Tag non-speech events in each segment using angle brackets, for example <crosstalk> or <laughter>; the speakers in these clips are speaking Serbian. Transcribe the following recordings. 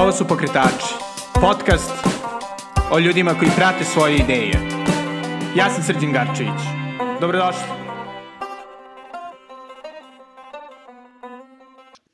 Ovo su Pokretači, podcast o ljudima koji prate svoje ideje. Ja sam Srđan Garčević. Dobrodošli.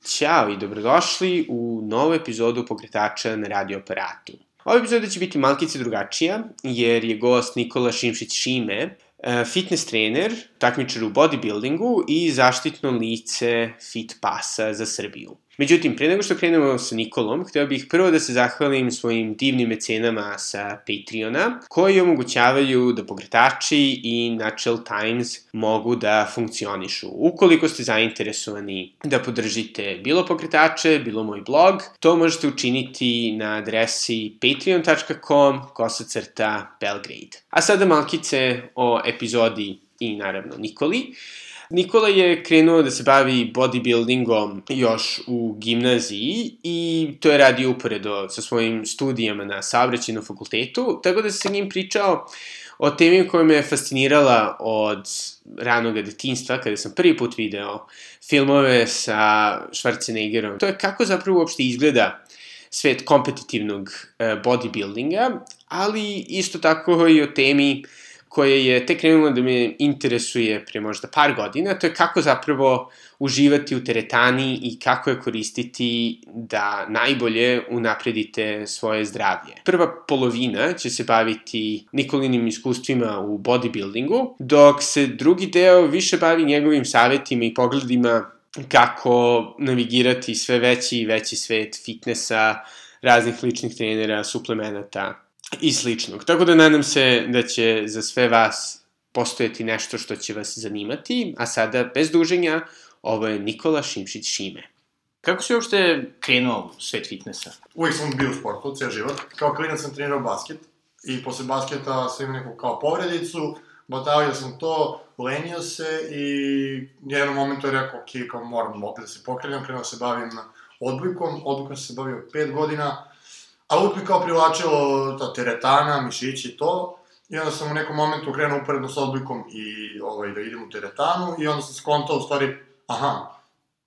Ćao i dobrodošli u novu epizodu Pokretača na radio aparatu. Ova epizoda će biti malkice drugačija, jer je gost Nikola Šimšić-Šime, e, fitness trener, takmičar u bodybuildingu i zaštitno lice Fit Pasa za Srbiju. Međutim, pre nego što krenemo sa Nikolom, hteo bih prvo da se zahvalim svojim divnim mecenama sa Patreona, koji omogućavaju da pogretači i Natural Times mogu da funkcionišu. Ukoliko ste zainteresovani da podržite bilo pokretače, bilo moj blog, to možete učiniti na adresi patreon.com kosacrta Belgrade. A sada malkice o epizodi i naravno Nikoli. Nikola je krenuo da se bavi bodybuildingom još u gimnaziji i to je radio uporedo sa svojim studijama na saobraćenom fakultetu, tako da se njim pričao o temi koja me je fascinirala od ranog detinstva, kada sam prvi put video filmove sa Schwarzeneggerom. To je kako zapravo uopšte izgleda svet kompetitivnog uh, bodybuildinga, ali isto tako i o temi uh, koje je tek krenula da me interesuje pre možda par godina, to je kako zapravo uživati u teretani i kako je koristiti da najbolje unapredite svoje zdravlje. Prva polovina će se baviti Nikolinim iskustvima u bodybuildingu, dok se drugi deo više bavi njegovim savetima i pogledima kako navigirati sve veći i veći svet fitnessa, raznih ličnih trenera, suplemenata i sličnog. Tako da nadam se da će za sve vas postojati nešto što će vas zanimati, a sada, bez duženja, ovo je Nikola Šimšić-Šime. Kako si uopšte krenuo u svet fitnessa? Uvijek sam bio u sportu, cijel život. Kao klinac sam trenirao basket i posle basketa sam imao neku kao povredicu, batavio sam to, lenio se i jedan moment je rekao, ok, kao moram opet da se pokrenem, krenuo da se bavim odbojkom, odbojkom sam se bavio 5 godina, A uvijek mi kao privlačilo ta teretana, mišići i to. I onda sam u nekom momentu krenuo uporedno s odbojkom i ovaj, da idem u teretanu i onda sam skontao u stvari, aha,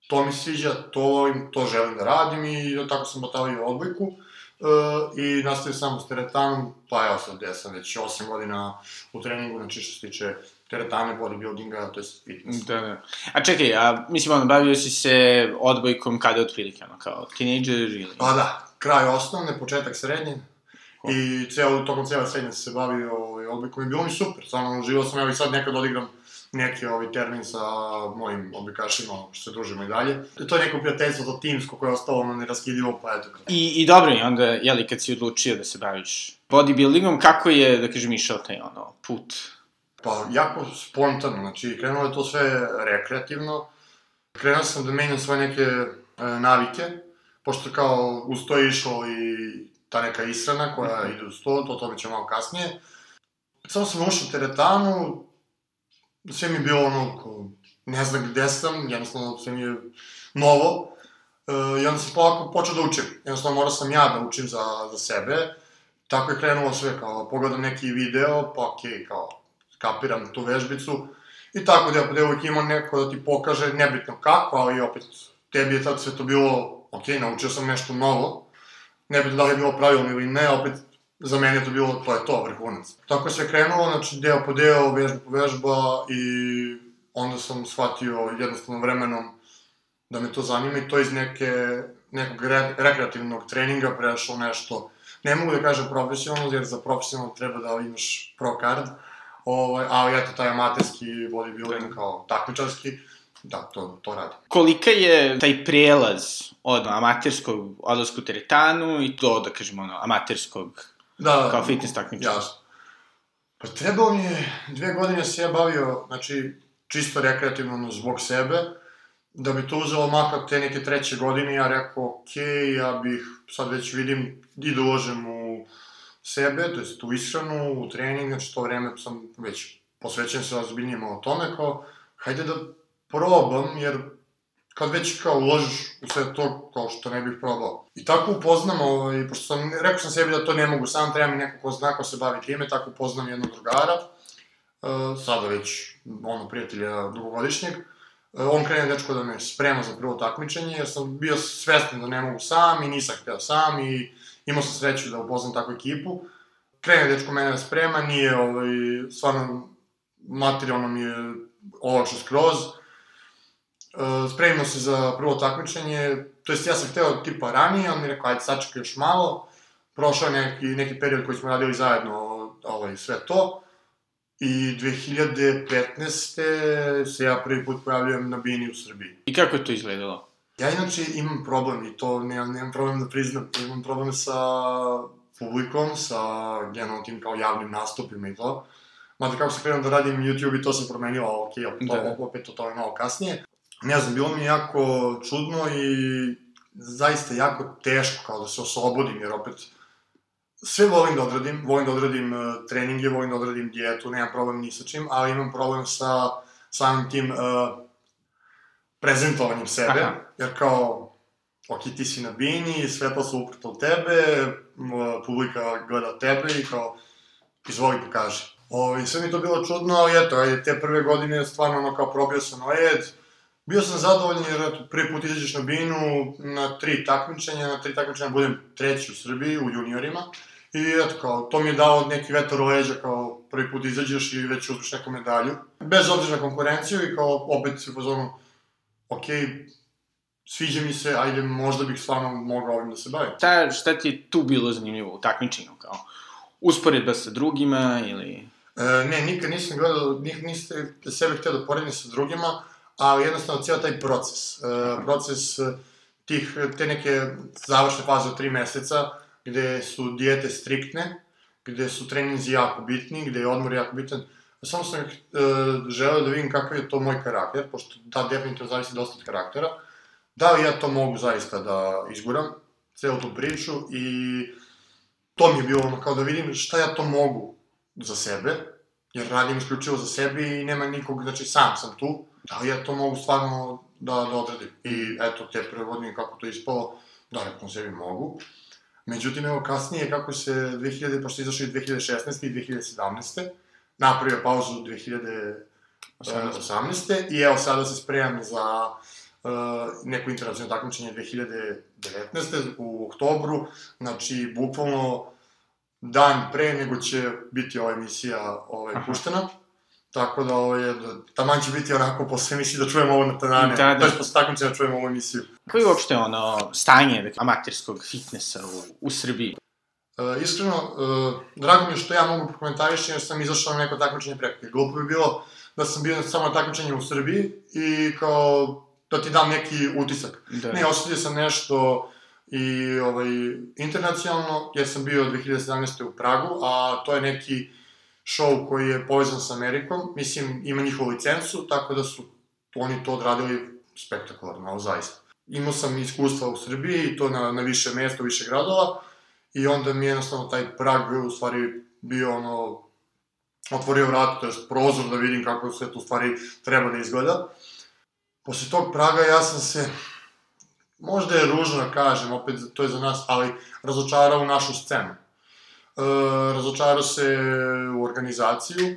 to mi sviđa, to, to želim da radim i tako sam batavio odbojku. Uh, i nastavio sam s teretanom, pa ja sad gde sam već 8 godina u treningu, znači što se tiče teretane, bodybuildinga, to je fitness. Da, da. A čekaj, a mislim, ono, bavio si se odbojkom kada otprilike, ono, kao teenager ili? Pa da, kraj osnovne, početak srednje. I ceo, tokom cijela srednje se bavio ovaj, odbojkom i bilo mi super, stvarno uživao sam, evo i sad nekad odigram neki ovaj termin sa mojim odbojkašima, što se družimo i dalje. To je neko prijateljstvo to timsko koje je ostalo ono neraskidivo, pa eto. I, I dobro je onda, jeli, kad si odlučio da se baviš bodybuildingom, kako je, da kažem, išao taj ono, put? Pa, jako spontano, znači, krenulo je to sve rekreativno. Krenuo sam da menjam svoje neke e, navike, pošto kao uz to je išlo i ta neka ishrana koja ide uz to, to tome ćemo malo kasnije. Samo sam ušao u teretanu, sve mi je bilo ono, ko, ne znam gde sam, jednostavno sve mi je novo. E, I onda sam polako počeo da učim. Jednostavno morao sam ja da učim za, za sebe. Tako je krenulo sve, kao pogledam neki video, pa okej, okay, kao kapiram tu vežbicu. I tako da, da uvijek ima neko da ti pokaže, nebitno kako, ali opet tebi je tad sve to bilo ok, naučio sam nešto novo, ne bi da li je bilo pravilno ili ne, opet za mene je to bilo, to je to, vrhunac. Tako se krenulo, znači deo po deo, vežba po vežba i onda sam shvatio jednostavno vremenom da me to zanima i to iz neke, nekog re, rekreativnog treninga prešlo nešto, ne mogu da kažem profesionalno, jer za profesionalno treba da imaš pro card, ovaj, ali eto taj amaterski bodybuilding kao takmičarski, da, to, to radi. Kolika je taj prijelaz od amaterskog odlasku u teretanu i do, da kažemo, ono, amaterskog da, kao fitness takmičara? Jasno. Pa trebalo mi je, dve godine se ja bavio, znači, čisto rekreativno zbog sebe, da bi to uzelo makar te neke treće godine, ja rekao, ok, ja bih, sad već vidim, i da uložem u sebe, to jest u ishranu, u trening, znači to vreme sam već posvećen se ozbiljnije o tome, kao, hajde da probam, jer kad već kao uložiš u sve to, kao što ne bih probao. I tako upoznam, ovaj, pošto sam, rekao sam sebi da to ne mogu sam, treba mi neko ko zna ko se bavi time, tako upoznam jednog drugara, uh, sada već, ono, prijatelja dugogodišnjeg, on krene dečko da me sprema za prvo takmičenje, jer sam bio svestan da ne mogu sam i nisam hteo sam i imao sam sreću da upoznam takvu ekipu. Krene dečko mene da sprema, nije ovaj, stvarno materijalno mi je olakšo skroz. Uh, spremimo se za prvo takmičenje, to jest ja sam hteo tipa ranije, on mi rekao ajde sačekaj još malo, prošao je neki, neki period koji smo radili zajedno ovaj, sve to, i 2015. se ja prvi put pojavljujem na Bini u Srbiji. I kako je to izgledalo? Ja inače imam problem i to nemam, nemam problem da priznam, imam problem sa publikom, sa generalno tim kao javnim nastupima i to. Mada kako sam krenuo da radim YouTube i to se promenilo, ok, to, da. opet to je malo kasnije. Ne znam, bilo mi jako čudno i zaista jako teško kao da se oslobodim, jer opet sve volim da odradim, volim da odradim uh, treninge, volim da odradim dijetu, nemam problem ni sa čim, ali imam problem sa samim tim uh, prezentovanjem sebe, Aha. jer kao, ok, ti si na bini, svetla su uprto tebe, publika gleda tebe i kao, izvoli pokaži. Ovi, sve mi to bilo čudno, ali eto, ajde, te prve godine stvarno ono kao probio sam led, bio sam zadovoljan jer prvi put izađeš na binu, na tri takmičenja, na tri takmičenja budem treći u Srbiji, u juniorima, i eto, kao, to mi je dao neki vetar u leđa, kao, prvi put izađeš i već uzmeš neku medalju, bez obzira na konkurenciju i kao, opet se pozorno, okej, okay, sviđa mi se, ajde, možda bih stvarno mogao ovim da se bavim. Šta, šta ti je tu bilo zanimljivo u takmičenju, kao, usporedba sa drugima ili... E, ne, nikad nisam gledao, nik, niste sebe htio da poredim sa drugima, ali jednostavno cijel taj proces, e, proces e, tih, te neke završne faze od tri meseca, gde su dijete striktne, gde su treninzi jako bitni, gde je odmor jako bitan, samo sam e, želeo da vidim kakav je to moj karakter, pošto da, definitivno zavisi dosta od karaktera, da li ja to mogu zaista da izguram, celu tu priču, i to mi je bilo ono kao da vidim šta ja to mogu za sebe, jer radim isključivo za sebe i nema nikog, znači sam sam tu, da li ja to mogu stvarno da, da odradim. I eto, te prve godine kako to ispalo, da rekao sebi mogu. Međutim, evo kasnije, kako se 2000, pošto izašli 2016. i 2017. napravio pauzu 2018. i evo sada se spremam za uh, neko internacionalno takmičenje 2019. u oktobru, znači, bukvalno dan pre nego će biti ova emisija ovaj, puštena. Tako da, ovo je, da, taman će biti onako posle emisije da čujemo ovo na tanane, da, da. posle takmičenja da čujemo ovu emisiju. Koji je uopšte ono stanje dakle, amaterskog fitnessa u, u Srbiji? E, iskreno, e, drago mi je što ja mogu prokomentarišiti jer sam izašao na neko takmičenje preko. Glupo bi bilo da sam bio samo na takmičenju u Srbiji i kao da ti dam neki utisak. Da. Ne, osetio sam nešto i ovaj, internacionalno, jer sam bio 2017. u Pragu, a to je neki show koji je povezan sa Amerikom, mislim, ima njihovu licencu, tako da su oni to odradili spektakularno, zaista. Imao sam iskustva u Srbiji, i to na, na više mesta, više gradova, i onda mi je jednostavno taj prag u stvari bio ono, otvorio vrat, to je prozor da vidim kako sve to u stvari treba da izgleda. Posle tog praga ja sam se, možda je ružno da kažem, opet to je za nas, ali razočarao u našu scenu razočarao se u organizaciju, e,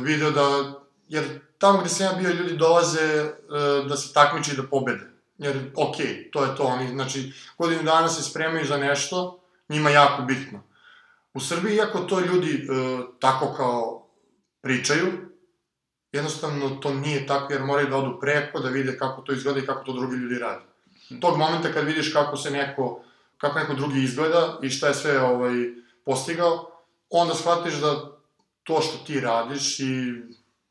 video da, jer tamo gde sam ja bio, ljudi dolaze e, da se takmiče i da pobede. Jer, ok, to je to, oni, znači, godinu dana se spremaju za nešto, njima jako bitno. U Srbiji, iako to ljudi e, tako kao pričaju, jednostavno to nije tako jer moraju da odu preko, da vide kako to izgleda i kako to drugi ljudi rade. Tog momenta kad vidiš kako se neko kako neko drugi izgleda i šta je sve ovaj, postigao, onda shvatiš da to što ti radiš i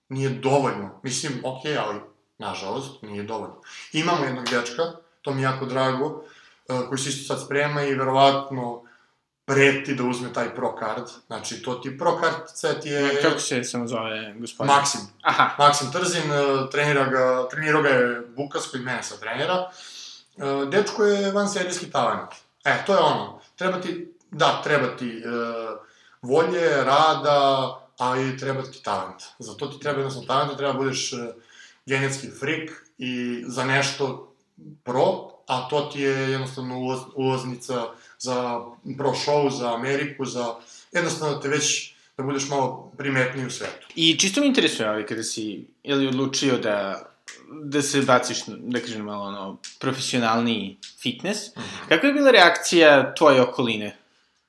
nije dovoljno. Mislim, ok, ali, nažalost, nije dovoljno. Imamo jednog dečka, to mi je jako drago, eh, koji se isto sad sprema i verovatno preti da uzme taj pro card. Znači, to ti pro card set je... Kako se samo zove gospodin? Maksim. Aha. Maksim Trzin, eh, trenira ga, trenirao ga je Bukas koji mene sa trenera. Eh, dečko je van serijski talent. E, to je ono. Treba ti, da, treba ti e, volje, rada, ali treba ti talent. Za to ti treba jednostavno talent, treba da budeš e, genetski frik i za nešto pro, a to ti je jednostavno ulaz, ulaznica za pro show, za Ameriku, za jednostavno da te već da budeš malo primetniji u svetu. I čisto mi interesuje, ali kada si, je li odlučio da da se baciš, da kažem malo ono, profesionalni fitness. Mm -hmm. Kakva je bila reakcija tvoje okoline?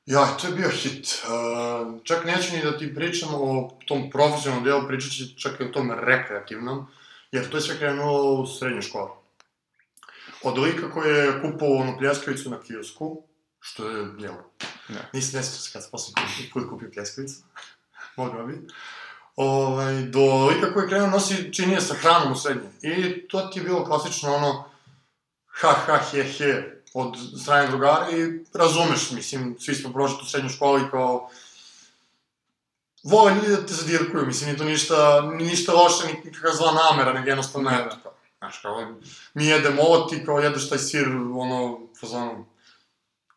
Ja, to je bio hit. Uh, čak neću ni da ti pričam o tom profesionalnom delu, pričat ću čak i o tom rekreativnom, jer to je sve krenulo u srednjoj školi. Od lika koji je kupovao onu pljeskavicu na kiosku, što je, jel, ne. nisi nesao kad se posle put kupio pljeskavicu, mogao bi, ovaj, do lika koji je krenuo nosi činije sa hranom u srednje. I to ti je bilo klasično ono, ha, ha, he, he, od strane drugara i razumeš, mislim, svi smo prošli tu srednju školu i kao, vole ljudi da te zadirkuju, mislim, nije to ništa, ništa loše, nikakva zla namera, nego jednostavno je, kao, znaš, kao, mi jedemo ovo, ti kao jedeš taj sir, ono, fazonu,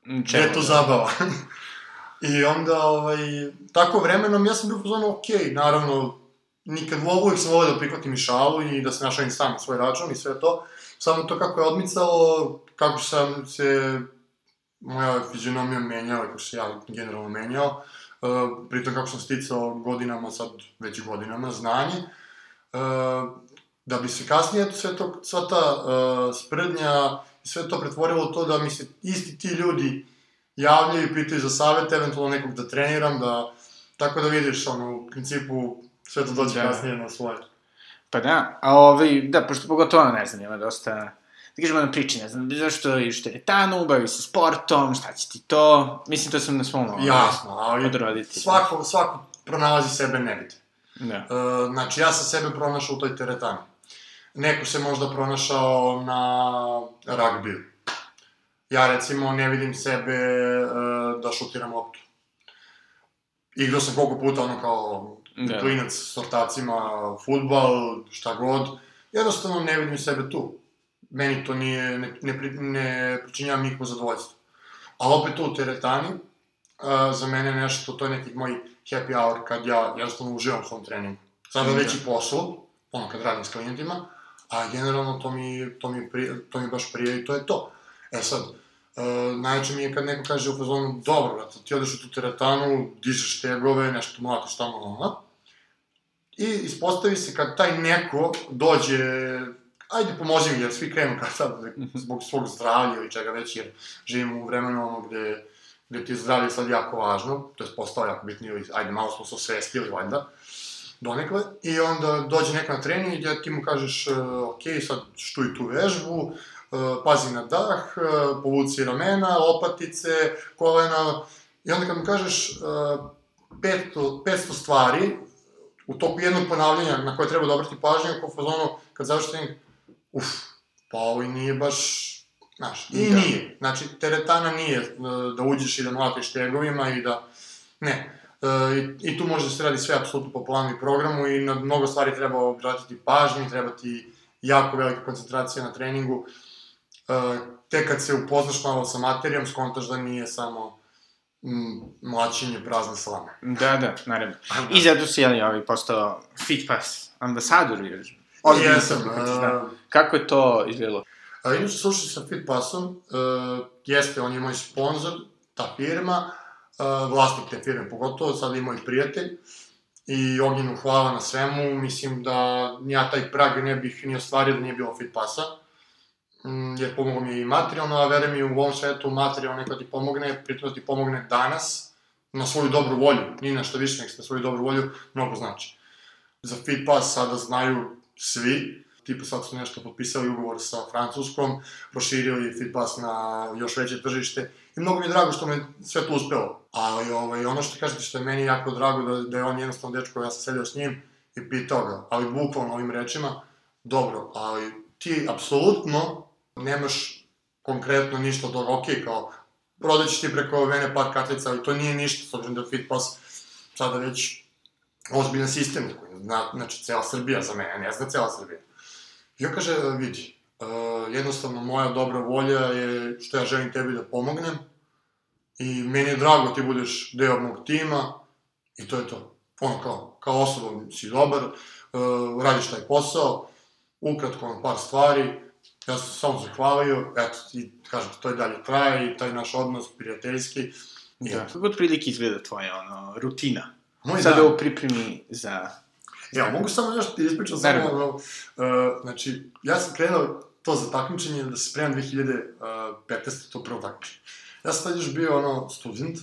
gde je to zabava? <laughs> I onda, ovaj, tako vremenom, ja sam bio okej, okay, naravno, nikad uvijek sam volio da prihvatim i šalu i da se našalim sam na svoj račun i sve to, samo to kako je odmicalo, kako sam se moja fizionomija menjala, kako se ja generalno menjao, uh, pritom kako sam sticao godinama, sad već godinama, znanje, uh, da bi se kasnije sve to, sva ta uh, sprednja i sve to pretvorilo to da mi se isti ti ljudi javljaju i pitaju za savjet, eventualno nekog da treniram, da, tako da vidiš, ono, u principu, sve to dođe da. kasnije na svoje. Pa da, a ovaj, da, pošto pogotovo, ne znam, ima dosta, da kažemo na priči, ne znam, zašto iš teretanu, bavi se sportom, šta će ti to, mislim, to sam na svom ono, Jasno, ali od roditelja. Svako, svako pronalazi sebe nebitno. Da. E, znači, ja sam sebe pronašao u toj teretani. Neko se možda pronašao na ragbiju. Ja, recimo, ne vidim sebe e, da šutiram loptu. Igrao sam koliko puta, ono, kao da. klinac s ortacima, futbal, šta god, jednostavno ne vidim sebe tu. Meni to nije, ne, ne, ne pričinjava nikako zadovoljstvo. Ali opet tu u teretani, uh, za mene nešto, to je neki moj happy hour kad ja jednostavno uživam u svom treningu. Sada već i poslu, ono kad radim s klijentima, a generalno to mi, to mi, prije, to mi baš prije i to je to. E sad, Uh, najjače mi je kad neko kaže u fazonu, dobro, brate, ti odeš u tu teretanu, dižeš tegove, nešto mlatiš tamo, ono, I ispostavi se kad taj neko dođe, ajde pomozi mi, jer svi krenu kad sad, zbog svog zdravlja ili čega već, jer živimo u vremenu ono gde, gde ti je zdravlje sad jako važno, to je postao jako bitno, ili ajde malo smo se osvestili, valjda, donekle, i onda dođe neko na trening i ti mu kažeš, uh, ok, sad štuj tu vežbu, pazi na dah, uh, povuci ramena, lopatice, kolena, i onda kad mu kažeš uh, 500, 500 stvari, u toku jednog ponavljanja na koje treba da obrati pažnju, kao fazonu, kad završi trening, uf, pa ovo i nije baš, znaš, i da. nije. Znači, teretana nije e, da uđeš i da mlatiš tegovima i da, ne. E, i, I tu može da se radi sve apsolutno po planu i programu i na mnogo stvari treba obratiti pažnju, treba ti jako velika koncentracija na treningu. E, tek kad se upoznaš malo sa materijom, skontaš da nije samo mlačenje prazne slame. Da, da, naravno. <laughs> I zato si, jeli, ovaj, postao FitPass ambasador, jer... Jesam. Uh, Kako je to izgledalo? A, inače, slušao sa FitPassom, uh, jeste, on je moj sponsor, ta firma, uh, vlasnik te firme pogotovo, sad je moj prijatelj, i Ognjenu hvala na svemu, mislim da ja taj prag ne bih ni ostvario da nije bilo FitPassa. Mm, jer pomogao mi i materijalno, a verujem mi u ovom svetu materijalno neko ti pomogne, pritom da ti pomogne danas, na svoju dobru volju, ni na što više nek na svoju dobru volju, mnogo znači. Za FitPass sada znaju svi, tipa sad su nešto potpisali ugovor sa Francuskom, proširili FitPass na još veće tržište i mnogo mi je drago što me sve to uspelo. Ali ovaj, ono što kažete što je meni jako drago da, da je on jednostavno dečko, ja sam sedio s njim i pitao ga, ali bukvalno ovim rečima, dobro, ali ti apsolutno nemaš konkretno ništa toga, ok, kao, prodaći ti preko mene par kartica, ali to nije ništa, s obzirom da FitPass sada već ozbiljan sistem, koji zna, znači, cela Srbija za mene, ne zna cela Srbija. I on kaže, vidi, uh, jednostavno moja dobra volja je što ja želim tebi da pomognem i meni je drago da ti budeš deo mog tima i to je to. Ono kao, kao osoba si dobar, uh, radiš taj posao, ukratko par stvari, Ja sam samo zahvalio, eto, i kažem, to je dalje traje i taj naš odnos prijateljski. Da. Kako od prilike izgleda tvoja, ono, rutina? Moj sada dan. u pripremi za... Ja, mogu samo još ti ispričam samo, ono, uh, znači, ja sam krenuo to za takmičenje da se spremam 2015. to prvo takmičenje. Ja sam tad još bio, ono, student,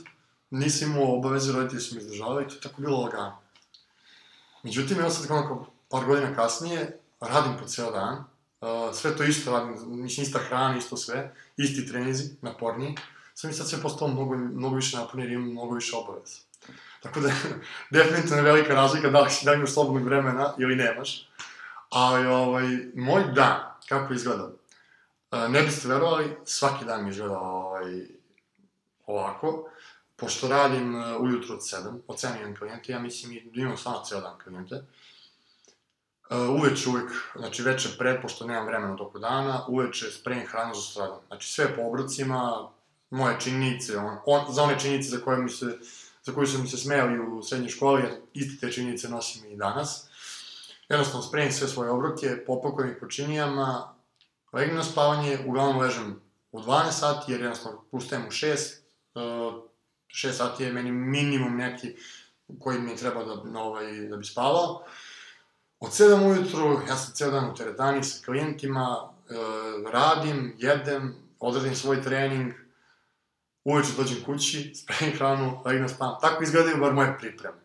nisam imao obaveze, roditelji su mi izdržavali i to je tako bilo lagano. Međutim, evo sad onako, par godina kasnije, radim po ceo dan, uh, sve to isto radim, mislim, ista hrana, isto sve, isti trenizi, naporniji, sam mi sad sve postao mnogo, mnogo više naporniji jer imam mnogo više obaveza. Tako da, <laughs> definitivno je velika razlika da li, si- da imaš slobodnog vremena ili nemaš. Ali, ovaj, moj dan, kako izgleda? E, Ne biste verovali, svaki dan mi izgleda ovaj, ovako. Pošto radim e, ujutro od 7, od 7 imam klijente, ja mislim i da imam stvarno ceo dan klijente. Uh, uveče uvek, znači veče pre, pošto nemam vremena u toku dana, uveče spremim hranu za sutradan. Znači sve po obrocima, moje činjenice, on, on, za one činjenice za koje mi se za koju su mi se smejali u srednjoj školi, jer iste te činjenice nosim i danas. Jednostavno spremim sve svoje obroke, popakujem ih po činijama, legnem na spavanje, uglavnom ležem u 12 sati, jer jednostavno ustajem u 6, uh, 6 sati je meni minimum neki koji mi treba da, na ovaj, da bi spavao. Od 7 ujutru, ja sam ceo dan u teretani sa klijentima, uh, radim, jedem, odradim svoj trening, uveče dođem kući, <laughs> spremim hranu, legnem spavam. Tako izgledaju bar moje pripreme.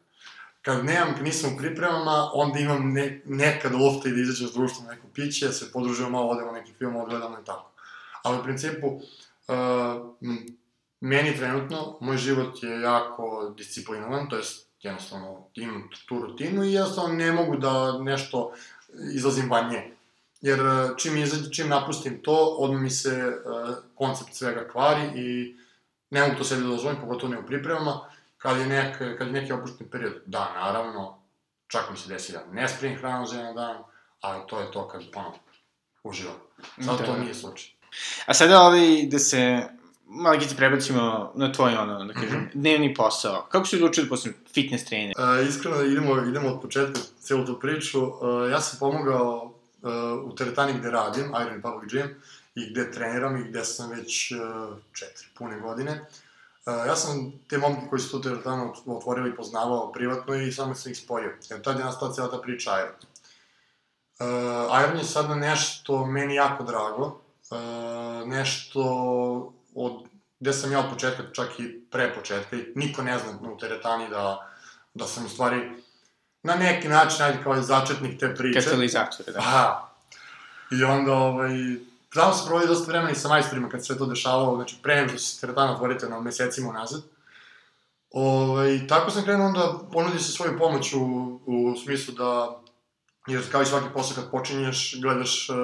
Kad nemam, kad nisam u pripremama, onda imam ne, nekad lofta i da izađem s društvom neko piće, se podružujemo malo, odemo neki film, odgledamo i tako. Ali u principu, uh, meni trenutno, moj život je jako disciplinovan, to jest jednostavno imam tu rutinu i jednostavno ne mogu da nešto izlazim van nje. Jer uh, čim, izađe, čim napustim to, odmah mi se uh, koncept svega kvari i ne mogu to sebi da dozvolim, pogotovo ne u pripremama, kad je, nek, kad je neki opušten period, da, naravno, čak mi se desi da ne spremim hranu za jedan dan, ali to je to kad, ono, uživam. Sad Da. to nije slučaj. A sada ovaj, da se malo gice prebacimo na tvoj, ono, da kažem, Mhm. dnevni posao. Kako si odlučio da postanem fitness trener? Uh, iskreno, idemo, idemo od početka celu tu priču. Uh, ja sam pomogao uh, u teretani gde radim, Iron Public Gym, i gde treniram i gde sam već uh, četiri pune godine. Uh, ja sam te momke koji su tu teretanu otvorili poznavao privatno i samo sam ih spojio. Jer tad je nastala cijela ta priča Iron. Uh, Iron je sada nešto meni jako drago. Uh, nešto od, gde sam ja od početka, čak i pre početka, i niko ne zna u teretani da, da sam u stvari na neki način, ajde kao začetnik te priče. Katalizatore, da. Aha. I onda, ovaj, tamo se provodi dosta vremena i sa majstorima kad se to dešavalo, znači pre nego što se teretana otvorite na mesecima unazad. Ovaj, tako sam krenuo onda ponudi se svoju pomoć u, u smislu da, jer kao i svaki posao kad počinješ, gledaš uh,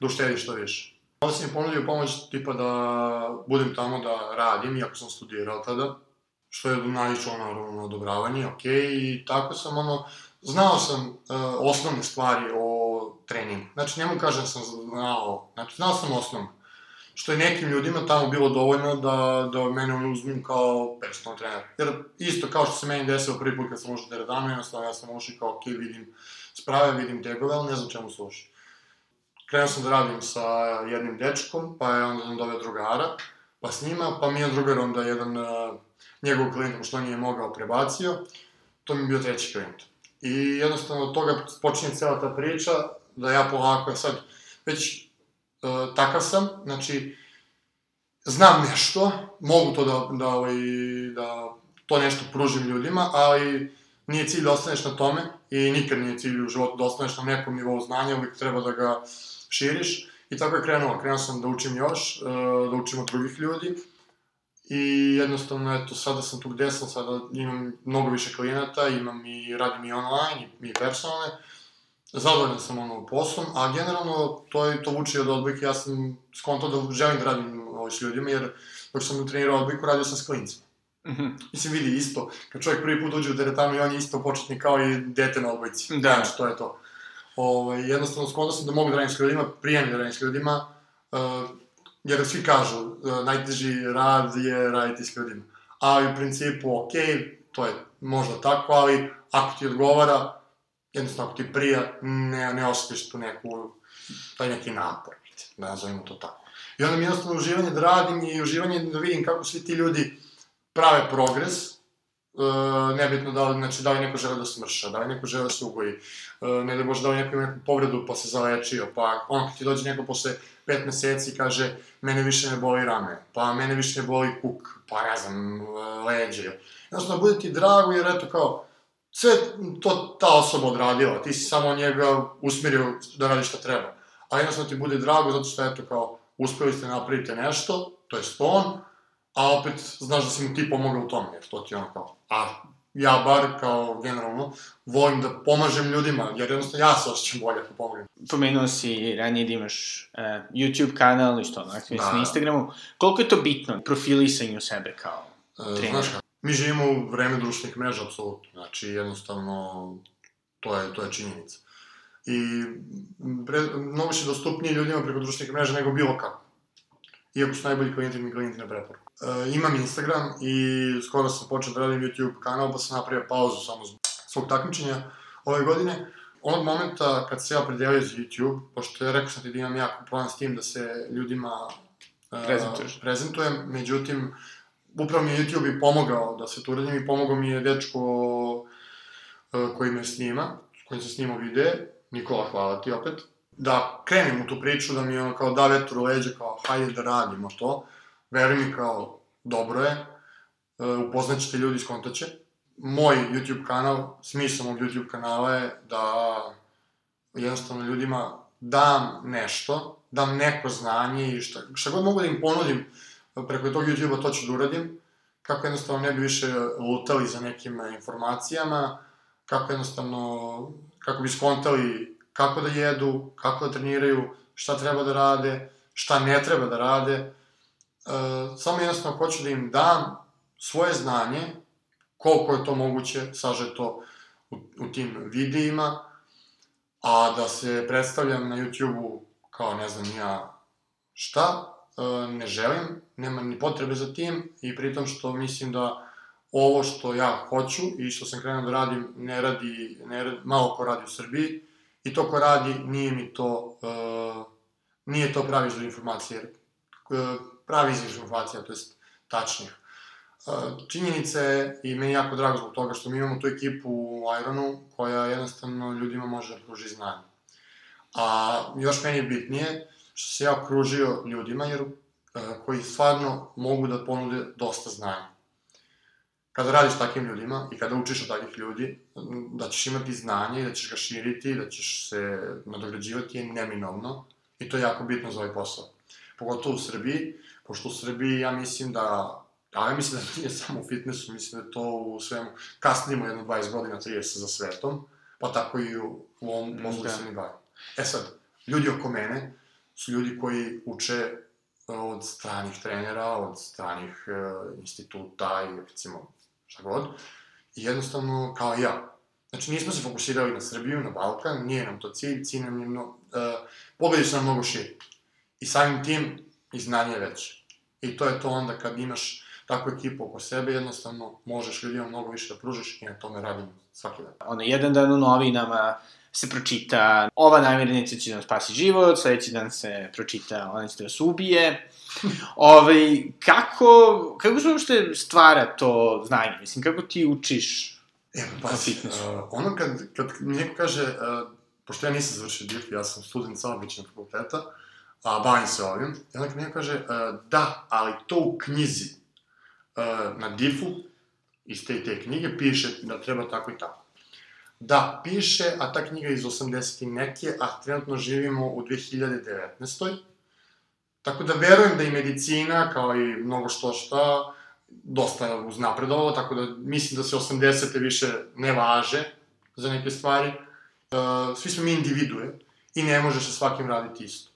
da uštediš što više. Onda sam mi ponudio pomoć tipa da budem tamo da radim, iako sam studirao tada, što je naišlo naravno na odobravanje, ok, i tako sam ono, znao sam uh, osnovne stvari o treningu. Znači, njemu kažem sam znao, znači, znao sam osnovno. Što je nekim ljudima tamo bilo dovoljno da, da mene ono uzmem kao personal trener. Jer isto kao što se meni desilo prvi put kad sam ušao u teretanu, jednostavno ja sam ušao kao, ok, vidim sprave, vidim tegove, ali ne znam čemu služi. Krenuo sam da radim sa jednim dečkom, pa je onda sam drugara, pa s njima, pa mi je drugar onda jedan uh, njegov klijent, on nije mogao, prebacio, to mi je bio treći klijent. I jednostavno od toga počinje cela ta priča, da ja polako, sad, već uh, takav sam, znači, znam nešto, mogu to da, da, ovaj, da to nešto pružim ljudima, ali nije cilj da ostaneš na tome i nikad nije cilj u životu da ostaneš na nekom nivou znanja, uvijek treba da ga širiš. I tako je krenulo. Krenuo sam da učim još, uh, da učim od drugih ljudi. I jednostavno, eto, sada sam tu gde sam, sada imam mnogo više klijenata, imam i, radim i online, i, i personalne. Zadovoljan sam ono poslom, a generalno to, je, to vuče od odbojke, ja sam skontao da želim da radim ovo s ljudima, jer dok sam trenirao odbojku, radio sam s klincima. Mhm. Mislim, vidi isto, kad čovjek prvi put uđe u teretanu i on je isto početnik kao i dete na odbojci. Da. Znači, to je to. Ovaj, jednostavno, skontao sam da mogu da radim s ljudima, prijem da radim s ljudima, uh, jer svi kažu, uh, najteži rad je raditi s ljudima. Ali u principu, ok, to je možda tako, ali ako ti odgovara, jednostavno ako ti prija, ne, ne osjetiš tu neku, taj neki napor, da nazovimo to tako. I onda mi jednostavno uživanje da radim i uživanje da vidim kako svi ti ljudi prave progres, Uh, nebitno da li, znači, da li neko žele da smrša, da li neko žele da se ugoji, uh, ne da može da li neko ima neku povredu pa se zalečio, pa ono kad ti dođe neko posle pet meseci i kaže mene više ne boli rame, pa mene više ne boli kuk, pa ne znam, leđe. Jednostavno, bude ti drago jer eto kao, sve to ta osoba odradila, ti si samo njega usmirio da radi šta treba. A jednostavno ti bude drago zato što eto kao, uspeli ste napravite nešto, to je on, a opet znaš da si mu ti pomogao u tome, jer to ti ono kao, a ja bar kao generalno volim da pomažem ljudima, jer jednostavno ja se osjećam bolje ako pomogem. Pomenuo si ranije da imaš uh, YouTube kanal i što, ono, aktivno da. na. Instagramu. Koliko je to bitno, profilisanju sebe kao E, trener? znaš kako, mi živimo u vreme društvenih mreža, apsolutno. Znači, jednostavno, to je, to je činjenica. I pre, mnogo više dostupnije ljudima preko društvenih mreža nego bilo kako. Iako su najbolji klijenti mi klijenti na preporuku. E, imam Instagram i skoro sam počeo da radim YouTube kanal, pa sam napravio pauzu samo zbog svog takmičenja ove godine. Onog momenta kad se ja predelio za YouTube, pošto je rekao sam ti da imam jako problem s tim da se ljudima e, Prezentuješ. prezentujem, međutim, upravo mi je YouTube i pomogao da se to uradim i pomogao mi je dečko e, koji me snima, s kojim sam snimao videe, Nikola, hvala ti opet, da krenem u tu priču, da mi ono kao da vetar u leđa, kao hajde da radimo to, veruj mi kao dobro je, e, upoznaćete ljudi, skontaće. Moj YouTube kanal, smisao mog YouTube kanala je da jednostavno ljudima dam nešto, dam neko znanje i šta, šta god mogu da im ponudim preko tog YouTube-a to ću da uradim, kako jednostavno ne bi više lutali za nekim informacijama, kako jednostavno, kako bi skontali kako da jedu, kako da treniraju, šta treba da rade, šta ne treba da rade. E, samo jednostavno hoću da im dam svoje znanje, koliko je to moguće, sažeto u, u tim videima, a da se predstavljam na YouTube-u kao ne znam ja šta, e, ne želim, nema ni potrebe za tim i pritom što mislim da ovo što ja hoću i što sam krenuo da radim, ne radi, ne radi, malo ko radi u Srbiji i to ko radi nije mi to, e, nije to pravi izvor informacije, jer pravi informacija, to jest tačnih. E, činjenica je i meni je jako drago zbog toga što mi imamo tu ekipu u Ironu koja jednostavno ljudima može da pruži znanje. A još meni je bitnije što se ja okružio ljudima jer, e, koji stvarno mogu da ponude dosta znanja. Kada radiš takvim ljudima i kada učiš od takvih ljudi, da ćeš imati znanje i da ćeš ga širiti, da ćeš se nadograđivati je neminovno i to je jako bitno za ovaj posao. Pogotovo u Srbiji, pošto u Srbiji ja mislim da A ja mislim da nije samo u fitnessu, mislim da to u svemu, kasnimo jedno 20 godina, 30 za svetom, pa tako i u, u ovom poslu da. Da. se mi bavim. E sad, ljudi oko mene su ljudi koji uče e, od stranih trenera, od stranih e, instituta i recimo šta god, i jednostavno kao ja. Znači nismo se fokusirali na Srbiju, na Balkan, nije nam to cilj, cilj nam je mno, e, pogledi su nam mnogo širi. I samim tim i znanje je veće. I to je to onda kad imaš takvu ekipu oko sebe, jednostavno možeš ljudima mnogo više da pružiš i na tome radim svaki dan. ono, jedan dan u novinama se pročita ova namirnica će da vam spasi život, sledeći dan se pročita ona će da vas ubije. <laughs> Ove, kako, kako se uopšte stvara to znanje? Mislim, kako ti učiš? E, Na pa, uh, ono kad, kad neko kaže, uh, pošto ja nisam završio DIF, ja sam student saobraćajnog fakulteta, a bavim se ovim, i onda kad mi kaže, uh, da, ali to u knjizi, uh, na DIF-u, iz te te knjige, piše da treba tako i tako. Da, piše, a ta knjiga iz 80 i neke, a trenutno živimo u 2019. Tako da verujem da i medicina, kao i mnogo što šta, dosta uznapredovala, tako da mislim da se 80. više ne važe za neke stvari. E, svi smo mi individue i ne može se svakim raditi isto.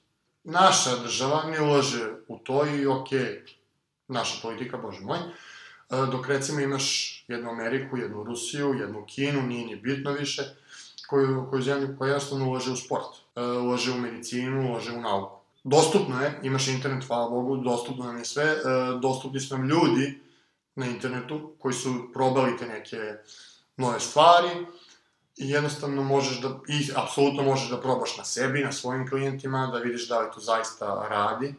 Naša država ne ulaže u to i okej, naša politika, bože moj, e, dok recimo imaš jednu Ameriku, jednu Rusiju, jednu Kinu, nije ni bitno više, koju, koju zemlju koja jednostavno ulaže u sport, e, ulaže u medicinu, ulaže u nauku. Dostupno je, imaš internet, hvala Bogu, dostupno nam je sve, e, dostupni su nam ljudi na internetu koji su probali te neke nove stvari i jednostavno možeš da, i apsolutno možeš da probaš na sebi, na svojim klijentima, da vidiš da li to zaista radi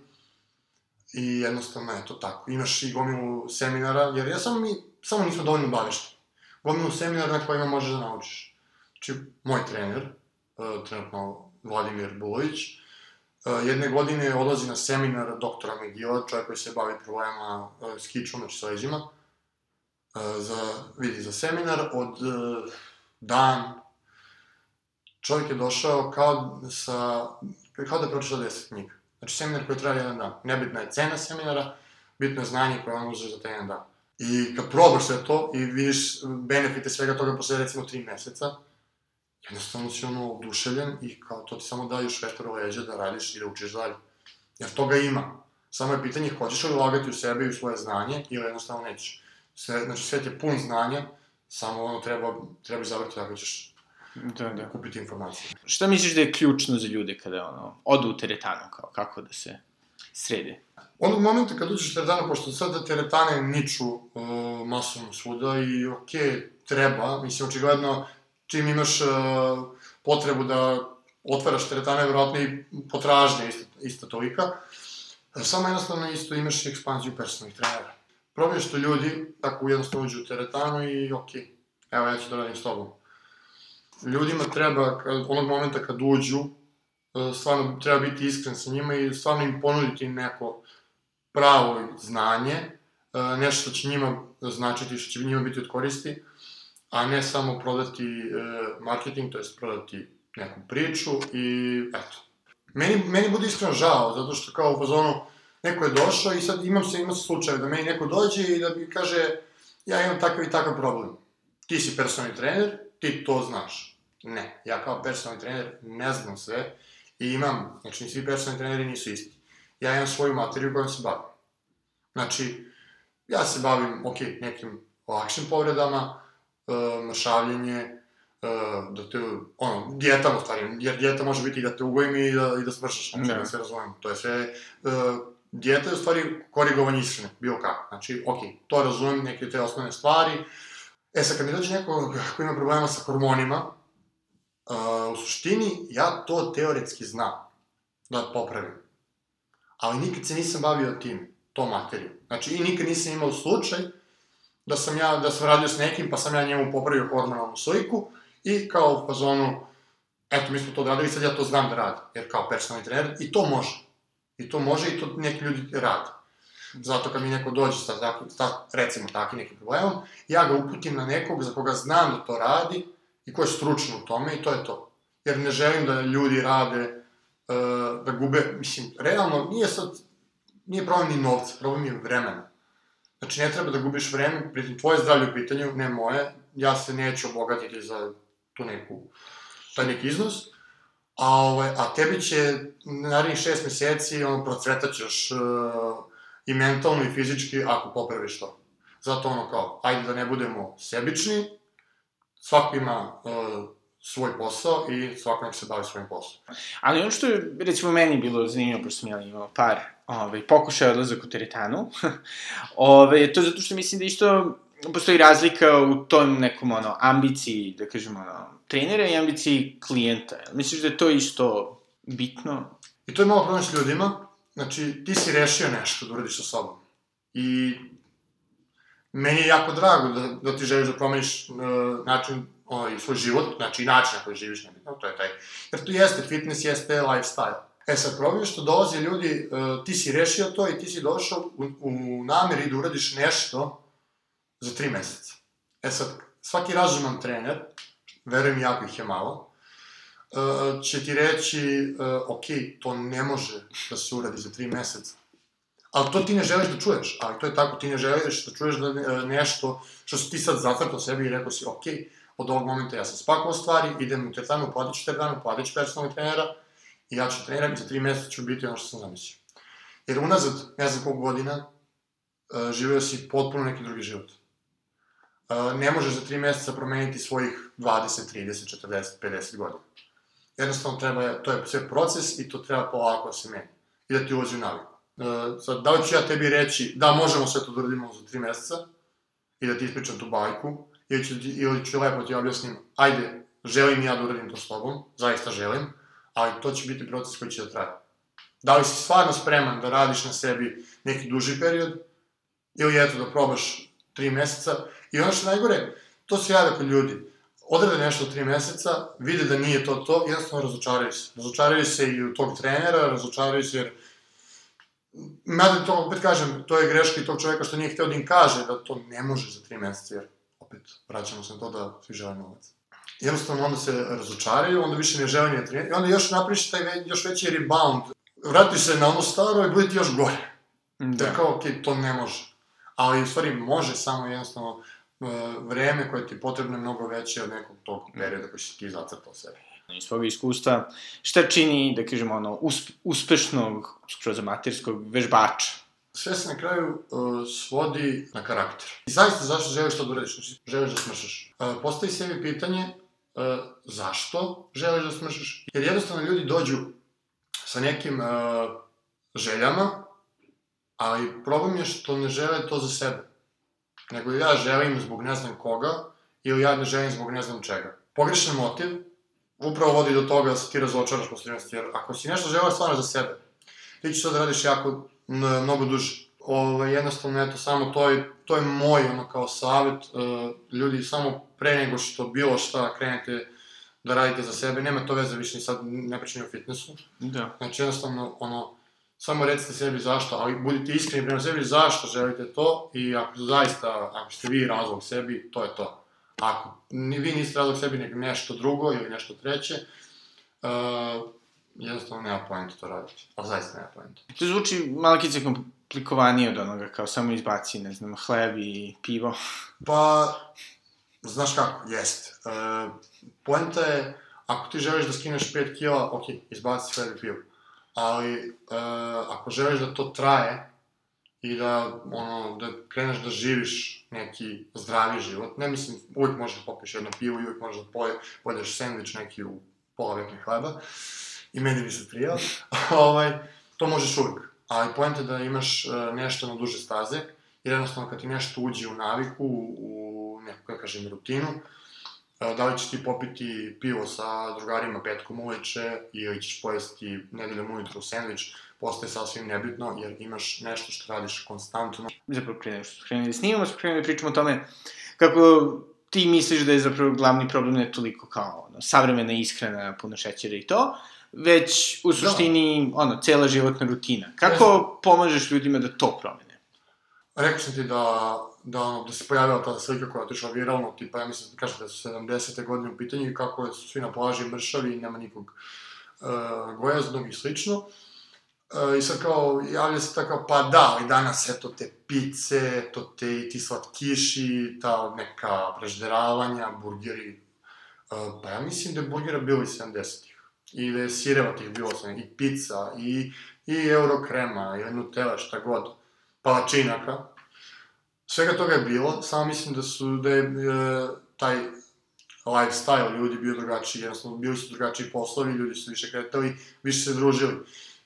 i jednostavno je to tako. Imaš i gomilu seminara, jer ja sam mi samo nismo dovoljno bavešteni. Gomilu seminara na kojima možeš da naučiš. Znači, moj trener, uh, trenutno Vladimir Bulović, uh, jedne godine odlazi na seminar doktora Megila, čovjek koji se bavi problema uh, s kičom, znači sa leđima, za, vidi, za seminar od dan, čovjek je došao kao sa, kao da je pročitao deset knjiga. Znači, seminar koji traje jedan dan. Nebitna je cena seminara, bitno je znanje koje on uzeo za taj jedan dan. I kad probaš sve to i vidiš benefite svega toga posle recimo tri meseca, jednostavno si ono oduševljen i kao to ti samo da još vetar leđa da radiš i da učiš dalje. Jer toga ima. Samo je pitanje hoćeš li ulagati u sebe i u svoje znanje ili jednostavno nećeš. Sve, znači svet je pun znanja, samo ono treba, treba izabrati kako ćeš Da, da. kupiti informacije. Šta misliš da je ključno za ljude kada, ono, odu u teretanu, kao, kako da se srede? Onog momenta kad uđeš u teretanu, pošto sada teretane niču uh, masovno svuda i okej, okay, treba, mislim, očigledno, čim imaš uh, potrebu da otvaraš teretane, verovatno i potražnja isto, isto tolika, samo jednostavno isto imaš ekspanziju personalnih trenera. Problem je što ljudi tako jednostavno uđu u teretanu i okej, evo ja ću da radim s tobom. Ljudima treba, kad, onog momenta kad uđu, uh, stvarno treba biti iskren sa njima i stvarno im ponuditi neko pravo znanje, e, nešto što će njima značiti, što će njima biti od koristi, a ne samo prodati e, marketing, to jest prodati neku priču i eto. Meni, meni bude iskreno žao, zato što kao u fazonu, neko je došao i sad imam se, ima se slučaj da meni neko dođe i da mi kaže, ja imam takav i takav problem. Ti si personalni trener, ti to znaš. Ne, ja kao personalni trener ne znam sve i imam, znači svi personalni treneri nisu isti ja imam svoju materiju kojom se bavim. Znači, ja se bavim, ok, nekim lakšim povredama, uh, mršavljenje, uh, da te, ono, dijetam u stvari, jer dijeta može biti i da te ugojim i da, i da smršaš, znači, da se razumemo. To je sve, uh, dijeta je u stvari korigovanje ishrane, bilo kako. Znači, ok, to razumem, neke te osnovne stvari. E sad, kad mi dođe neko ko ima problema sa hormonima, uh, u suštini, ja to teoretski znam da popravim ali nikad se nisam bavio tim, tom materijom. Znači, i nikad nisam imao slučaj da sam ja, da sam radio s nekim, pa sam ja njemu popravio hormonalnu sliku i kao u fazonu, eto, mi smo to odradili, sad ja to znam da radim, jer kao personalni trener, i to može. I to može i to neki ljudi rade. Zato kad mi neko dođe sa, sa recimo, takvim nekim problemom, ja ga uputim na nekog za koga znam da to radi i ko je stručan u tome i to je to. Jer ne želim da ljudi rade uh, da gube, mislim, realno nije sad, nije problem ni novca, problem je vremena. Znači, ne treba da gubiš vreme, pritim, tvoje zdravlje u pitanju, ne moje, ja se neću obogatiti za tu neku, taj neki iznos, a, ovaj, a tebi će narednih šest meseci, ono, procvetaćeš uh, i mentalno i fizički ako popraviš to. Zato ono kao, ajde da ne budemo sebični, svako ima uh, svoj posao i svako nek se bavi svojim poslom. Ali ono što je, recimo, meni bilo zanimljivo, pošto sam imao par ovaj, pokušaja odlazak u teretanu, <laughs> ovaj, to zato što mislim da isto postoji razlika u tom nekom, ono, ambiciji, da kažemo, ono, trenera i ambiciji klijenta. Misliš da je to isto bitno? I to je malo problem s ljudima. Znači, ti si rešio nešto da uradiš sa sobom. I meni je jako drago da, da ti želiš da promeniš uh, način ovaj, svoj život, znači način na koji živiš, nebitno, to je taj. Jer to jeste, fitness jeste lifestyle. E sad, problem što dolaze ljudi, uh, ti si rešio to i ti si došao u, u nameri da uradiš nešto za tri meseca. E sad, svaki razuman trener, verujem jako ih je malo, uh, će ti reći, uh, ok, to ne može da se uradi za tri meseca. Ali to ti ne želiš da čuješ, ali to je tako, ti ne želiš da čuješ da nešto što si ti sad zacrtao sebi i rekao si, ok, od ovog momenta ja sam spakovao stvari, idem u teretanu, platit ću teretanu, platit ću personalnog trenera i ja ću treniram i za tri meseca ću biti ono što sam zamislio. Jer unazad, ne znam koliko godina, uh, živeo si potpuno neki drugi život. Ne možeš za tri meseca promeniti svojih 20, 30, 40, 50 godina. Jednostavno treba, to je sve proces i to treba polako da se meni. I da ti ulazi u naviku. Uh, sad, da li ću ja tebi reći da možemo sve to da uradimo za tri meseca i da ti ispričam tu bajku, ili ću, ili ću lepo ti objasnim, ajde, želim ja da uradim to s tobom, zaista želim, ali to će biti proces koji će da traje. Da li si stvarno spreman da radiš na sebi neki duži period, ili eto da probaš tri meseca. I ono što najgore, to se javlja kod ljudi. Odrade nešto tri meseca, vide da nije to to, jednostavno razočaraju se. Razočaraju se i u tog trenera, razočaraju se jer Mada to, opet kažem, to je greška i tog čoveka što nije hteo da im kaže da to ne može za tri meseca, jer opet vraćamo se na to da svi žele novac. Jednostavno onda se razočaraju, onda više ne žele ni da treniraju, i onda još napriš taj ve, još veći rebound. Vrati se na ono staro i bude ti još gore. Da. Da kao, okej, okay, to ne može. Ali u stvari može samo jednostavno vreme koje ti je potrebno je mnogo veće od nekog tog perioda koji si ti zacrtao sebi iz svog iskustva, šta čini, da kažemo, ono, usp, uspešnog, skroz amaterskog vežbača? Sve se na kraju uh, svodi na karakter. I zaista zašto želiš to da uradiš? Znači, želiš da smršaš. Uh, postavi sebi pitanje uh, zašto želiš da smršaš? Jer jednostavno ljudi dođu sa nekim uh, željama, ali problem je što ne žele to za sebe. Nego ja želim zbog ne znam koga, ili ja ne želim zbog ne znam čega. Pogrešan motiv upravo vodi do toga da se ti razočaraš posle 13, jer ako si nešto želeo stvarno za sebe, ti ćeš to da radiš jako, mnogo duže. Ovo, jednostavno, eto, samo to je, to je moj, ono, kao savjet, uh, ljudi, samo pre nego što bilo šta krenete da radite za sebe, nema to veze više ni sad, ne pričam o fitnessu. Da. Znači, jednostavno, ono, samo recite sebi zašto, ali budite iskreni prema sebi zašto želite to i ako zaista, ako ste vi razlog sebi, to je to. Ako ni vi niste razlog sebi nego nešto drugo ili nešto treće, uh, jednostavno nema poenta to raditi. Ali zaista nema poenta. To zvuči malo kice komplikovanije od onoga, kao samo izbaci, ne znam, hleb i pivo. Pa, znaš kako, jest. Uh, poenta je, ako ti želiš da skineš 5 kila, ok, izbaci hleb i pivo. Ali, uh, ako želiš da to traje, i da, ono, da kreneš da živiš neki zdravi život. Ne mislim, uvijek možeš da popiješ jedno pivo i uvijek možeš da poje, pojedeš sandvič neki u pola vekne hleba. I meni bi se prijao. <laughs> ovaj, to možeš uvijek. Ali pojenta da imaš uh, nešto na duže staze, jer jednostavno kad ti nešto uđe u naviku, u neku, kako kažem, rutinu, uh, da li ćeš ti popiti pivo sa drugarima petkom uveče ili ćeš pojesti nedeljom ujutru sandvič, postaje sasvim nebitno, jer imaš nešto što radiš konstantno. Zapravo, pre nego što krenuli da snimamo, smo krenuli da pričamo o tome kako ti misliš da je zapravo glavni problem ne toliko kao ono, savremena ishrana, puno šećera i to, već u da. suštini, da. ono, cela životna rutina. Kako pomažeš ljudima da to promene? Rekao sam ti da, da, da se pojavila ta slika koja je otišla viralno, tipa, ja mislim kažete da su 70. godine u pitanju i kako su svi na plaži mršavi i nema nikog uh, gojaznog i slično. Uh, I sad kao, javlja se tako, pa da, ali danas, eto, te pice, to te, ti slatkiši, ta neka prežderavanja, burgeri. Uh, pa ja mislim da je burgera bilo i 70-ih. I da je sireva tih bilo sam, i pizza, i, i eurokrema, i nutella, šta god. Palačinaka. Svega toga je bilo, samo mislim da su, da je uh, taj lifestyle ljudi bio drugačiji, jednostavno bili su drugačiji poslovi, ljudi su više kretali, više se družili.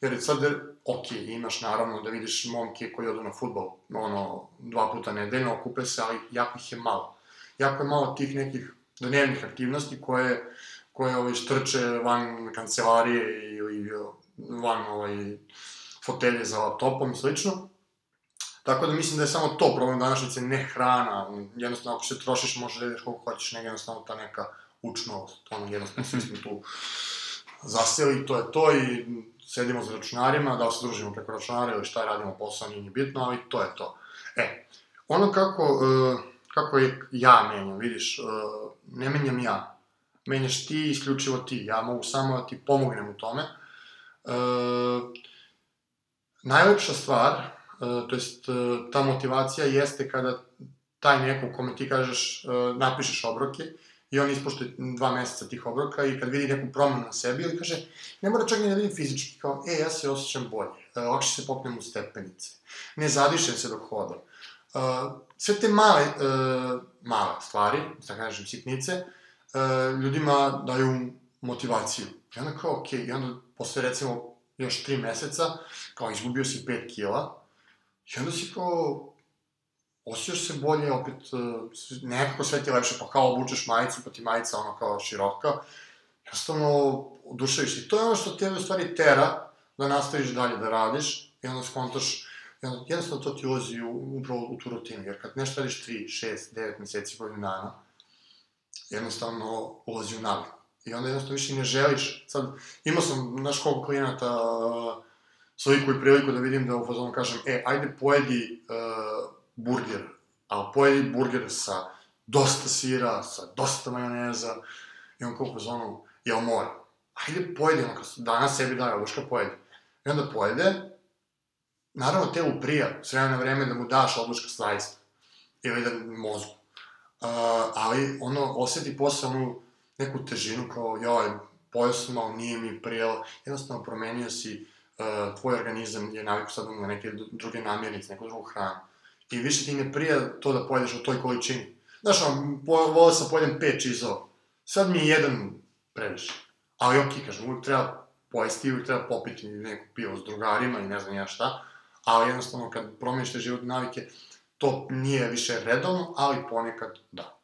Jer sad, ok, imaš naravno da vidiš momke koji odu na futbol, ono, dva puta nedeljno, okupe se, ali jako ih je malo. Jako je malo tih nekih dnevnih aktivnosti koje, koje ovaj, štrče van kancelarije ili van ovaj, fotelje za laptopom i slično. Tako da mislim da je samo to problem današnjice, ne hrana. Jednostavno, ako se trošiš, možeš da ideš koliko hoćeš, nego jednostavno ta neka učnost, ono, jednostavno svi smo tu zaseli, to je to i sedimo za računarima, da li se družimo preko računara ili šta radimo posao, nije ni bitno, ali to je to. E, ono kako, uh, kako je ja menjam, vidiš, uh, ne menjam ja, menjaš ti, isključivo ti, ja mogu samo da ti pomognem u tome. Uh, najlepša stvar, to jest uh, ta motivacija jeste kada taj neko kome ti kažeš, uh, napišeš obroke, i on ispoštuje dva meseca tih obroka i kad vidi neku promenu na sebi, ili kaže, ne mora čak ni da vidim fizički, kao, e, ja se osjećam bolje, e, lakše se popnem u stepenice, ne zadišem se dok hodam. Sve te male, male stvari, da kažem, sitnice, ljudima daju motivaciju. I onda kao, okej, okay, i onda posle recimo još tri meseca, kao izgubio si 5 kila, i onda si kao, osjećaš se bolje, opet uh, nekako sve ti lepše, pa kao obučeš majicu, pa ti majica ono kao široka, jednostavno odušaviš se. I to je ono što te u stvari tera da nastaviš dalje da radiš i onda skontaš jednostavno to ti ulazi u, upravo u tu rutinu, jer kad nešto radiš 3, 6, 9 meseci, godinu dana, jednostavno ulazi u naviku. I onda jednostavno više ne želiš. Sad, imao sam, znaš koliko klijenata, uh, sliku i priliku da vidim da u fazonu kažem, e, ajde pojedi uh, burger, ali pojedi burger sa dosta sira, sa dosta majoneza, i on kao u fazonu, jel mora? Ajde pojedi, ono, danas sebi daje, oduška pojedi. I onda pojede, naravno telu prija, s vremena na vreme da mu daš odluška zaista, ili da mozgu. Uh, ali ono, oseti posle onu neku težinu kao, joj, pojao sam, ali nije mi prijelo, jednostavno promenio si, tvoj organizam je naviku sad na neke druge namirnice, neku drugu hranu. I više ti ne prija to da pojedeš u toj količini. Znaš, on, po, volao sam pojedem pet čizova. Sad mi je jedan previše. Ali okej, okay, kažem, uvijek treba pojesti, uvijek treba popiti neku pivo s drugarima i ne znam ja šta. Ali jednostavno, kad promeniš te životne navike, to nije više redovno, ali ponekad da.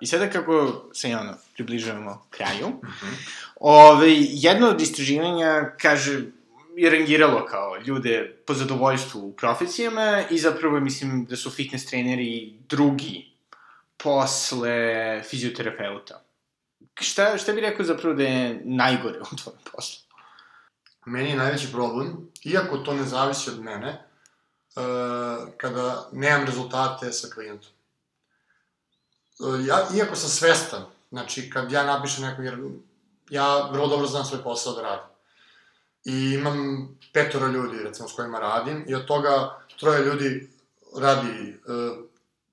I sada kako se ono, približavamo kraju, mm -hmm. ove, jedno od istraživanja kaže, je rangiralo kao ljude po zadovoljstvu u profesijama i zapravo mislim da su fitness treneri drugi posle fizioterapeuta. Šta, šta bi rekao zapravo da je najgore u tvojom poslu? Meni je najveći problem, iako to ne zavisi od mene, uh, kada nemam rezultate sa klijentom. Uh, ja, iako sam svestan, znači kad ja napišem neko, jer ja vrlo dobro znam svoj posao da radim. I imam petora ljudi, recimo, s kojima radim, i od toga troje ljudi radi, uh,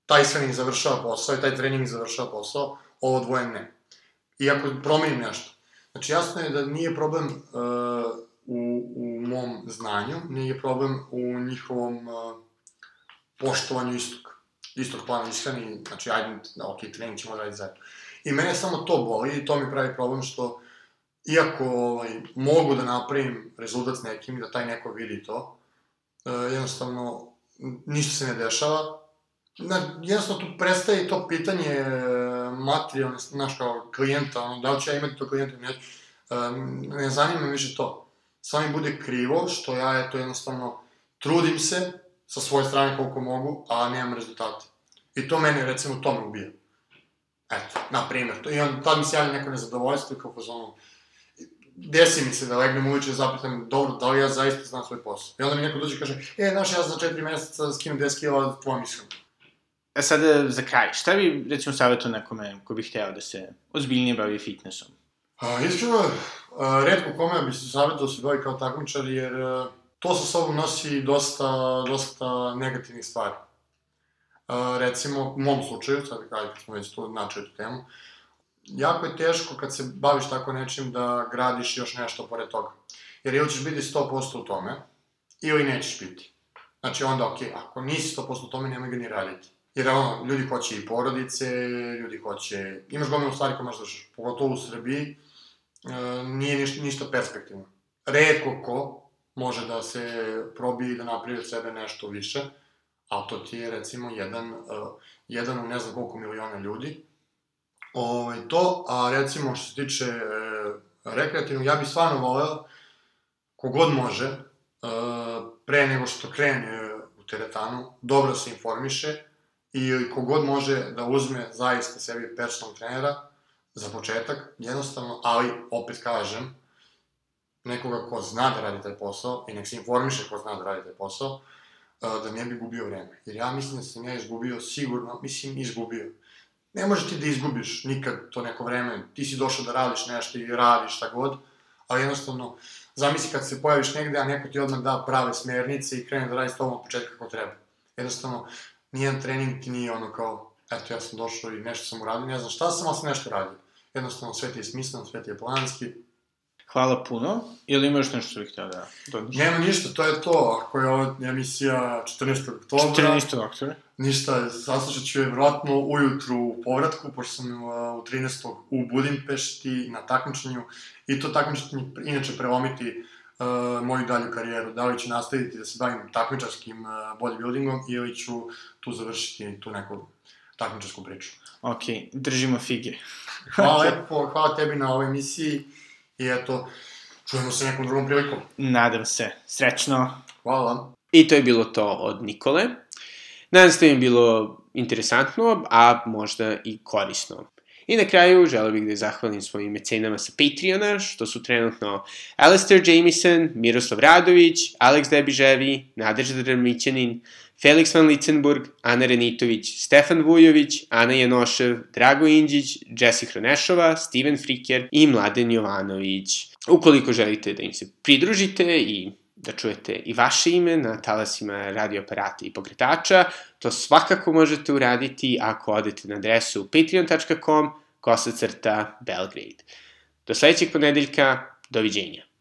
taj trening završava posao i taj trening završava posao, ovo dvoje ne. Iako promenim nešto. Znači, jasno je da nije problem uh, u, u mom znanju, nije problem u njihovom uh, poštovanju istog, istog plana ishrani, znači, ajde, ok, trening ćemo raditi zajedno. I mene samo to boli i to mi pravi problem što, iako ovaj, mogu da napravim rezultat s nekim da taj neko vidi to, uh, jednostavno, ništa se ne dešava, na, jednostavno tu prestaje to pitanje e, materijalne, znaš, kao klijenta, ono, da li ću ja imati to klijenta, ne, ne zanima više to samo mi bude krivo što ja, eto, jednostavno, trudim se sa svoje strane koliko mogu, a nemam rezultate. I to mene, recimo, to me ubija. Eto, na primjer, to, i on, tad mi se javlja neko nezadovoljstvo i kao pozvano, desi mi se da legnem uveče i zapitam, dobro, da li ja zaista znam svoj posao? I onda mi neko dođe i kaže, e, znaš, ja za četiri meseca skinem 10 kila, tvojom ishranu. E sad, za kraj, šta bi, recimo, savjetu nekome ko bi hteo da se ozbiljnije bavi fitnessom? A, iskreno, a, redko kome bi se savjetao da se bavi kao takmičar, jer a, to sa sobom nosi dosta, dosta negativnih stvari. A, recimo, u mom slučaju, sad kada smo već to načeli tu temu, jako je teško kad se baviš tako nečim da gradiš još nešto pored toga. Jer ili ćeš biti 100% u tome, ili nećeš biti. Znači onda, ok, ako nisi 100% u tome, nemoj ga ni raditi. Jer ono, ljudi hoće i porodice, ljudi hoće... Imaš gomilu stvari koje možeš, pogotovo u Srbiji, e, nije ništa, ništa perspektivno. Redko ko može da se probije i da napravi od sebe nešto više, a to ti je recimo jedan, uh, jedan u ne znam koliko miliona ljudi. Ovaj, to, a recimo što se tiče uh, rekreativnog, ja bih stvarno voleo, kogod može, uh, pre nego što krene u teretanu, dobro se informiše, i kogod može da uzme zaista sebi personal trenera za početak, jednostavno, ali opet kažem, nekoga ko zna da radi taj posao i nek se informiše ko zna da radi taj posao, da ne bi gubio vreme. Jer ja mislim da sam ja izgubio, sigurno, mislim, izgubio. Ne možeš ti da izgubiš nikad to neko vreme, ti si došao da radiš nešto i radiš šta god, ali jednostavno, zamisli kad se pojaviš negde, a neko ti odmah da prave smernice i krene da radi s tobom od početka kako treba. Jednostavno, nijedan trening ti nije ono kao, eto ja sam došao i nešto sam uradio, ne znam šta sam, ali sam nešto radio. Jednostavno sve ti je smisleno, sve ti je planski. Hvala puno. Ili imaš nešto što bih htio da dodaš? Nema ništa, to je to. Ako je ova emisija 14. oktobra... 14. oktobra. Ništa, saslušat ću je vratno ujutru u povratku, pošto sam u 13. u Budimpešti na takmičenju. I to takmičenje inače prelomiti uh, moju dalju karijeru. Da li ću nastaviti da se bavim takmičarskim uh, bodybuildingom ili ću tu završiti tu neku takmičarsku priču. Ok, držimo fige. hvala <laughs> lepo, hvala tebi na ovoj emisiji i eto, čujemo se nekom drugom prilikom. Nadam se. Srećno. Hvala. I to je bilo to od Nikole. Nadam se da im je bilo interesantno, a možda i korisno. I na kraju želeo bih da zahvalim svojim mecenama sa Patreona, što su trenutno Alistair Jamison, Miroslav Radović, Alex Debiževi, Nadežda Drmićanin, Felix van Licenburg, Ana Renitović, Stefan Vujović, Ana Janošev, Drago Inđić, Jesse Hronešova, Steven Friker i Mladen Jovanović. Ukoliko želite da im se pridružite i da čujete i vaše ime na talasima radioaparata i pokretača, to svakako možete uraditi ako odete na adresu patreon.com kosacrta Belgrade. Do sledećeg ponedeljka, doviđenja.